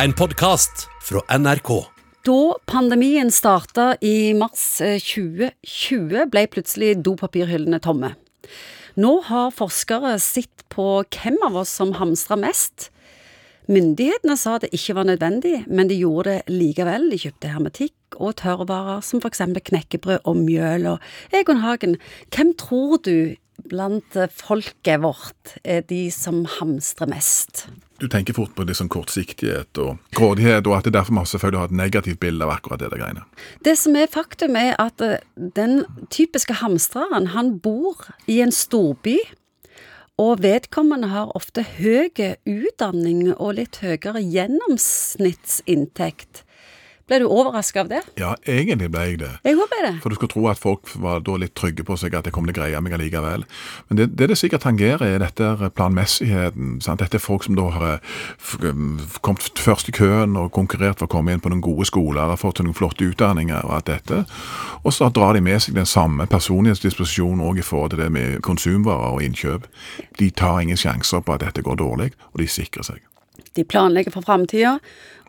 En podkast fra NRK. Da pandemien starta i mars eh, 2020, ble plutselig dopapirhyllene tomme. Nå har forskere sett på hvem av oss som hamstra mest. Myndighetene sa det ikke var nødvendig, men de gjorde det likevel. De kjøpte hermetikk og tørrvarer som eksempel knekkebrød og mjøl. Og Egon Hagen, hvem tror du blant folket vårt er de som hamstrer mest? Du tenker fort på det som kortsiktighet og grådighet, og at det derfor vi selvfølgelig har et negativt bilde av akkurat det der greiene. Det som er faktum, er at eh, den typiske hamstreren, han bor i en storby. Og vedkommende har ofte høy utdanning og litt høyere gjennomsnittsinntekt. Ble du overraska av det? Ja, egentlig ble jeg det. Jeg håper det. For du skulle tro at folk var litt trygge på seg, at det kom til å greie meg allikevel. Men det, det det sikkert tangerer, er dette planmessigheten. Sant? Dette er folk som da har eh, f- kommet først i køen og konkurrert for å komme inn på noen gode skoler, og fått noen flotte utdanninger og alt dette. Og så drar de med seg den samme personlighetsdisposisjonen òg i forhold til det med konsumvarer og innkjøp. De tar ingen sjanser på at dette går dårlig, og de sikrer seg. De planlegger for framtida,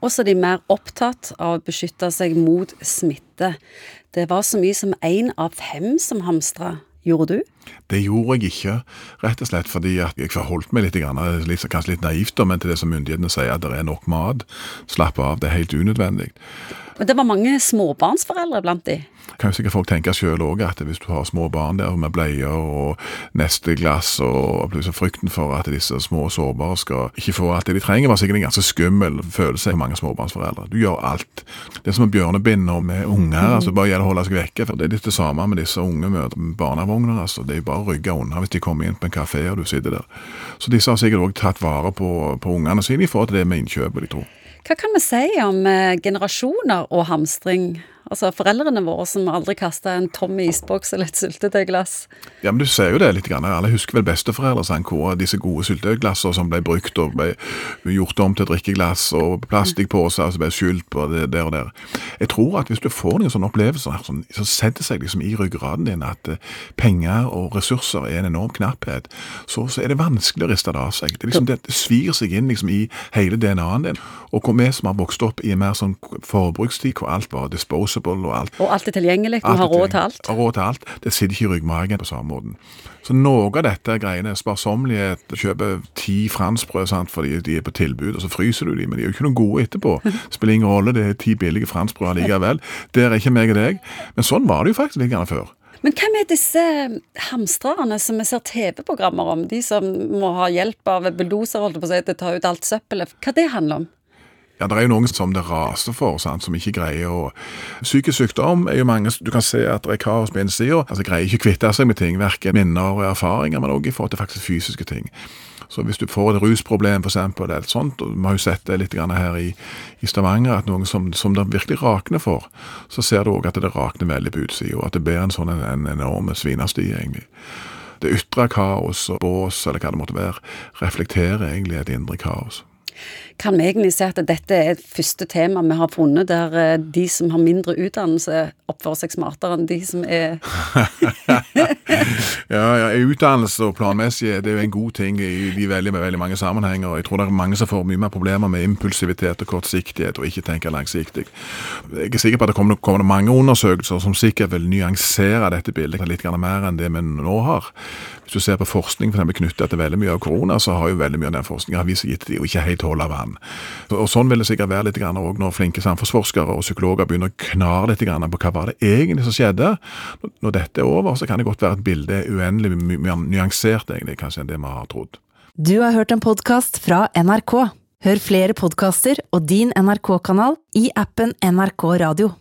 og så er de mer opptatt av å beskytte seg mot smitte. Det var så mye som én av fem som hamstra. Gjorde du? Det gjorde jeg ikke, rett og slett fordi jeg forholdt meg litt, litt kanskje litt naivt, men til det som myndighetene sier, at det er nok mat. Slapp av, det er helt unødvendig. Men det var mange småbarnsforeldre blant de. Kan jo sikkert folk tenke sjøl òg, at hvis du har små barn der med bleier og neste glass, og plutselig frykten for at disse små sårbare skal ikke få alt det de trenger, var sikkert en ganske skummel følelse for mange småbarnsforeldre. Du gjør alt. Det er som en bjørnebind og med unger, altså bare gjelder å holde seg vekke. For det er litt det samme med disse unge møter med barnevogner. altså Det er jo bare å rygge unna hvis de kommer inn på en kafé og du sitter der. Så disse har sikkert òg tatt vare på, på ungene sine i forhold til det med innkjøp, vil jeg tro. Hva kan vi si om eh, generasjoner og hamstring? Altså foreldrene våre som aldri kasta en tom isboks eller et syltetøyglass. Ja, men du ser jo det litt. Grann. Alle husker vel besteforeldre hvor disse gode syltetøyglassene som ble brukt og ble gjort om til drikkeglass og plastikkposer som ble skylt på det der og der. Jeg tror at hvis du får noen sånne opplevelser sånn, så setter seg liksom i ryggraden din at eh, penger og ressurser er en enorm knapphet, så, så er det vanskelig å riste det av seg. Det, liksom, det, svir seg inn liksom i hele DNA-en din. Og hvor vi som har vokst opp i en mer sånn forbrukstid hvor alt var disposable og alt Og alt er tilgjengelig, vi har råd til alt. Har råd til alt. Det sitter ikke i ryggmargen på samme måten. Så noe av dette greiene, sparsommelighet, kjøpe ti franskbrød sant, fordi de er på tilbud, og så fryser du de, men de er jo ikke noe gode etterpå. Spiller ingen rolle, det er ti billige franskbrød likevel. Der er ikke meg og deg. Men sånn var det jo faktisk litt gjerne før. Men hvem er disse hamstrerne som vi ser TV-programmer om? De som må ha hjelp av bulldoser holdt på å si, til å ta ut alt søppelet. Hva det handler om? Ja, det er jo noen som det raser for, sant, som ikke greier å Psykisk sykdom er jo mange Du kan se at det er kaos på innsida. Altså, greier ikke å kvitte seg med ting, verken minner og erfaringer, men også i forhold til faktisk fysiske ting. Så hvis du får et rusproblem, eksempel, eller sånt, og vi har jo sett det litt her i, i Stavanger, at noen som, som det virkelig rakner for, så ser du òg at det rakner veldig på utsida, og at det blir en sånn en, en enorm svinesti, egentlig. Det ytre kaos og bås, eller hva det måtte være, reflekterer egentlig et indre kaos. Kan vi egentlig si at dette er et første tema vi har funnet, der eh, de som har mindre utdannelse, oppfører seg smartere enn de som er Ja, ja, utdannelse og planmessighet er jo en god ting i de veldig, veldig mange sammenhenger. Jeg tror det er mange som får mye mer problemer med impulsivitet og kortsiktighet og ikke tenker langsiktig. Jeg er sikker på at det kommer, kommer mange undersøkelser som sikkert vil nyansere dette bildet litt mer enn det vi nå har. Du ser på forskning for knyttet til veldig mye av korona, så har jo veldig mye av den forskningen vist gitt de ikke helt holder vann. Og Sånn vil det sikkert være litt grann også når flinke samfunnsforskere og psykologer begynner å knare litt grann på hva var det egentlig som skjedde. Når dette er over, så kan det godt være at bildet er uendelig mye nyansert egentlig, kanskje enn det vi har trodd. Du har hørt en podkast fra NRK. Hør flere podkaster og din NRK-kanal i appen NRK Radio.